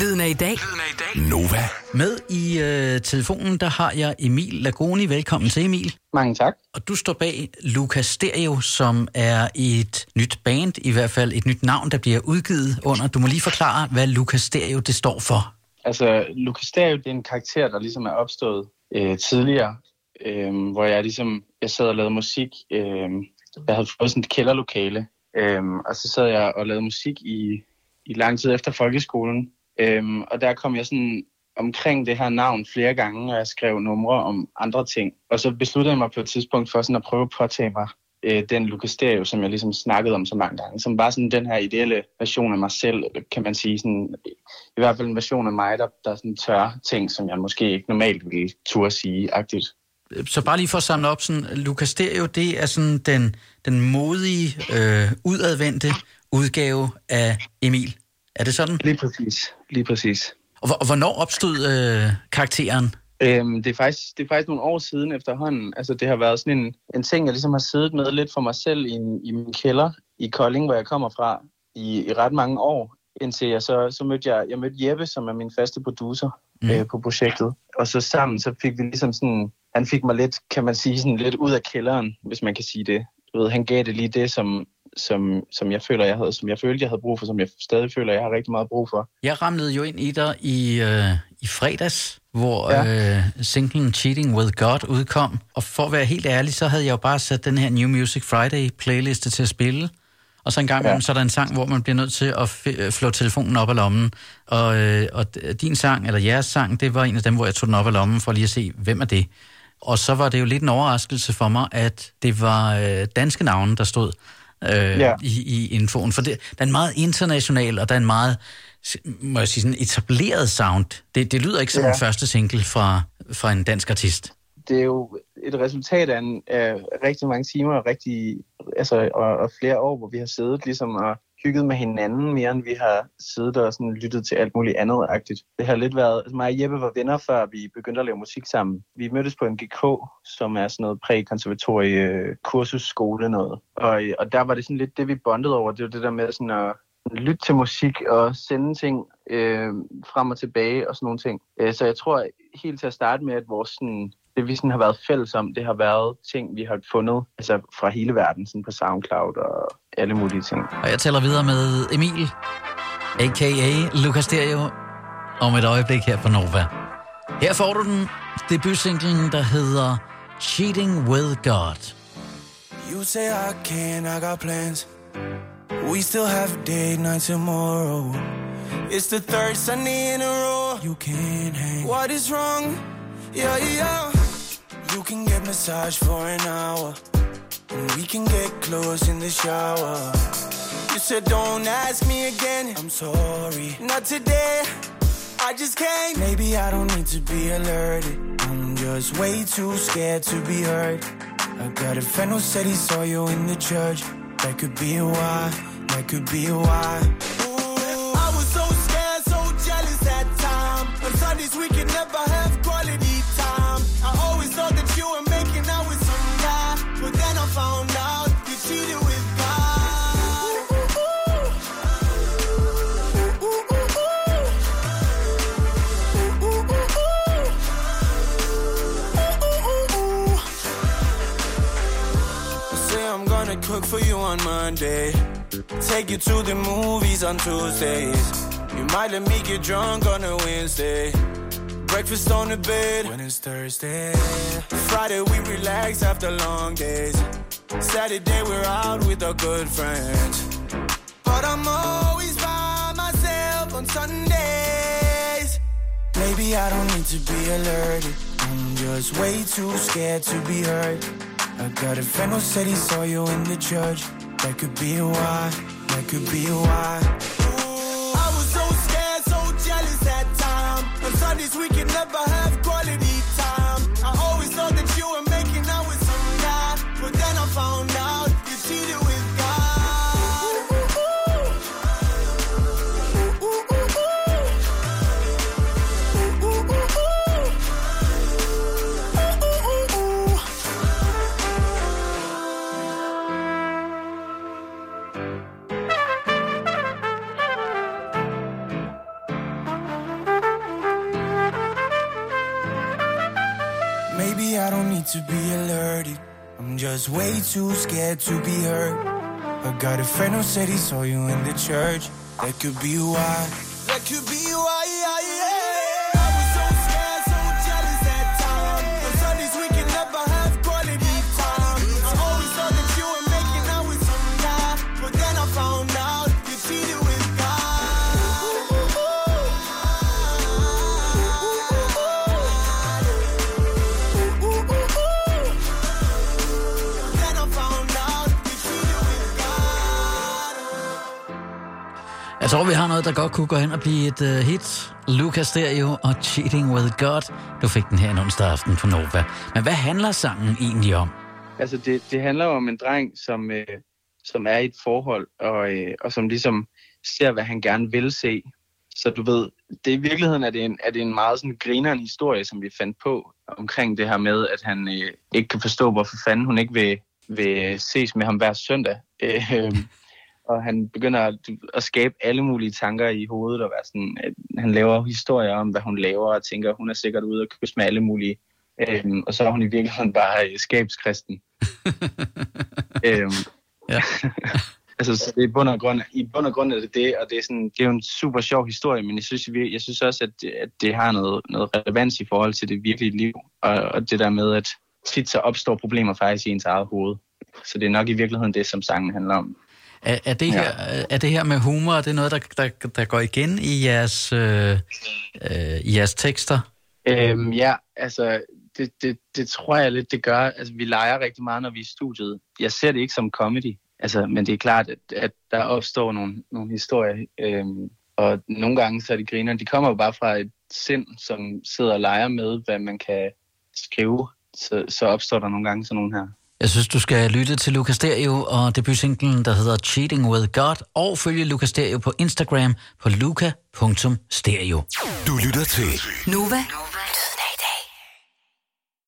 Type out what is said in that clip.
Lyden af i dag. Nova. Med i øh, telefonen, der har jeg Emil Lagoni. Velkommen til, Emil. Mange tak. Og du står bag Lucas Stereo, som er et nyt band, i hvert fald et nyt navn, der bliver udgivet under. Du må lige forklare, hvad Lucas Stereo det står for. Altså, Lucas Stereo, det er en karakter, der ligesom er opstået øh, tidligere, øh, hvor jeg ligesom, jeg sad og lavede musik. Øh, jeg havde fået sådan et kælderlokale, øh, og så sad jeg og lavede musik i, i lang tid efter folkeskolen. Øh, og der kom jeg sådan omkring det her navn flere gange, og jeg skrev numre om andre ting. Og så besluttede jeg mig på et tidspunkt for sådan at prøve at påtage mig øh, den Lucas Stereo, som jeg ligesom snakkede om så mange gange, som var sådan den her ideelle version af mig selv, kan man sige. Sådan, I hvert fald en version af mig, der, der sådan tør ting, som jeg måske ikke normalt ville turde sige agtigt. Så bare lige for at samle op, sådan, Lucas Stereo, det er sådan den, den modige, øh, udadvendte udgave af Emil. Er det sådan? Lige præcis. Lige præcis. Og, og hvornår opstod øh, karakteren? Øhm, det, er faktisk, det er faktisk nogle år siden efterhånden. Altså, det har været sådan en, en ting, jeg ligesom har siddet med lidt for mig selv i, en- i min kælder i Kolding, hvor jeg kommer fra, i, i ret mange år. Indtil jeg så, så mødte jeg, jeg mødte Jeppe, som er min faste producer mm. øh, på projektet. Og så sammen, så fik vi ligesom sådan, han fik mig lidt, kan man sige, sådan lidt ud af kælderen, hvis man kan sige det. Du ved, han gav det lige det, som, som, som jeg føler, jeg havde, som jeg følte, jeg havde brug for, som jeg stadig føler, jeg har rigtig meget brug for. Jeg ramlede jo ind i dig i, øh, i fredags, hvor ja. øh, singlen Cheating With God udkom. Og for at være helt ærlig, så havde jeg jo bare sat den her New Music Friday playliste til at spille. Og så en gang Ja. ja. så er der en sang, hvor man bliver nødt til at f- øh, flå telefonen op af lommen. Og, øh, og din sang, eller jeres sang, det var en af dem, hvor jeg tog den op af lommen for lige at se, hvem er det. Og så var det jo lidt en overraskelse for mig, at det var øh, danske navne, der stod øh, Ja. i, i infoen. For det, der er en meget international, og der er en meget, må jeg sige, sådan etableret sound. Det, det lyder ikke som Ja. en første single fra, fra en dansk artist. det er jo et resultat af, en, af rigtig mange timer og, rigtig, altså, og, og flere år, hvor vi har siddet ligesom og hygget med hinanden mere, end vi har siddet og sådan lyttet til alt muligt andet agtigt. Det har lidt været, altså mig og Jeppe var venner, før vi begyndte at lave musik sammen. Vi mødtes på MGK, som er sådan noget præ-konservatorie kursusskole noget. Og, og der var det sådan lidt det, vi bondede over. Det var det der med sådan at lytte til musik og sende ting øh, frem og tilbage og sådan nogle ting. Øh, så jeg tror helt til at starte med, at vores sådan, det vi sådan har været fælles om, det har været ting, vi har fundet altså fra hele verden, sådan på SoundCloud og alle mulige ting. Og jeg taler videre med Emil, a.k.a. Lucas Stereo, om et øjeblik her på Nova. Her får du den debutsinglen, der hedder Cheating With God. You say I can, I got plans. We still have a date night tomorrow. It's the third Sunday in a row. You can't hang. What is wrong? Yeah, yeah. You can get massage for an hour. And we can get close in the shower. You said don't ask me again. I'm sorry. Not today. I just can't. Maybe I don't need to be alerted. I'm just way too scared to be hurt. I got a friend who said he saw you in the church. That could be why. That could be why. I was so scared, so jealous that time. On Sundays we could never Say I'm gonna cook for you on Monday. Take you to the movies on Tuesdays. You might let me get drunk on a Wednesday. Breakfast on the bed when it's Thursday. Friday we relax after long days. Saturday we're out with our good friends. But I'm always by myself on Sundays. Maybe I don't need to be alerted. I'm just way too scared to be hurt. I got a friend who said he saw you in the church. That could be why. That could be why. I was so scared, so jealous that time. On Sundays we could never Maybe I don't need to be alerted. I'm just way too scared to be hurt. I got a friend who said he saw you in the church. That could be why. That could be why. Tror, vi har noget, der godt kunne gå hen og blive et uh, hit. Lucas Stereo og Cheating With God. Du fik den her en onsdag aften på Nova. Men hvad handler sangen egentlig om? Altså, det, det handler om en dreng, som, øh, som er i et forhold, og, øh, og som ligesom ser, hvad han gerne vil se. Så du ved, det i virkeligheden er det en, er det en meget sådan grineren historie, som vi fandt på omkring det her med, at han øh, ikke kan forstå, hvorfor fanden hun ikke vil, vil ses med ham hver søndag. Øh, øhm, og han begynder at, at skabe alle mulige tanker i hovedet, og være sådan, at han laver historier om, hvad hun laver, og tænker, at hun er sikkert ude og kysse med alle mulige. Øhm, og så er hun i virkeligheden bare skabskristen. øhm, ja. altså, så det er i bund og grund, i bund og grund er det det, og det er, sådan, det er jo en super sjov historie, men jeg synes, jeg, jeg synes også, at det, at det har noget, noget relevans i forhold til det virkelige liv, og, og det der med, at tit så opstår problemer faktisk i ens eget hoved. Så det er nok i virkeligheden det, som sangen handler om. Er, er, det her, ja. er det her med humor, er det noget, der, der, der går igen i jeres, øh, øh, i jeres tekster? Øhm, ja, altså det, det, det tror jeg lidt, det gør. Altså, vi leger rigtig meget, når vi er i studiet. Jeg ser det ikke som comedy, altså, men det er klart, at, at der opstår nogle, nogle historier, øhm, og nogle gange så er det griner. De kommer jo bare fra et sind, som sidder og leger med, hvad man kan skrive. Så, så opstår der nogle gange sådan nogle her. Jeg synes, du skal lytte til Lucas Stereo og debutsinglen, der hedder Cheating With God, og følge Lucas Stereo på Instagram på luca.stereo. Du lytter til Nova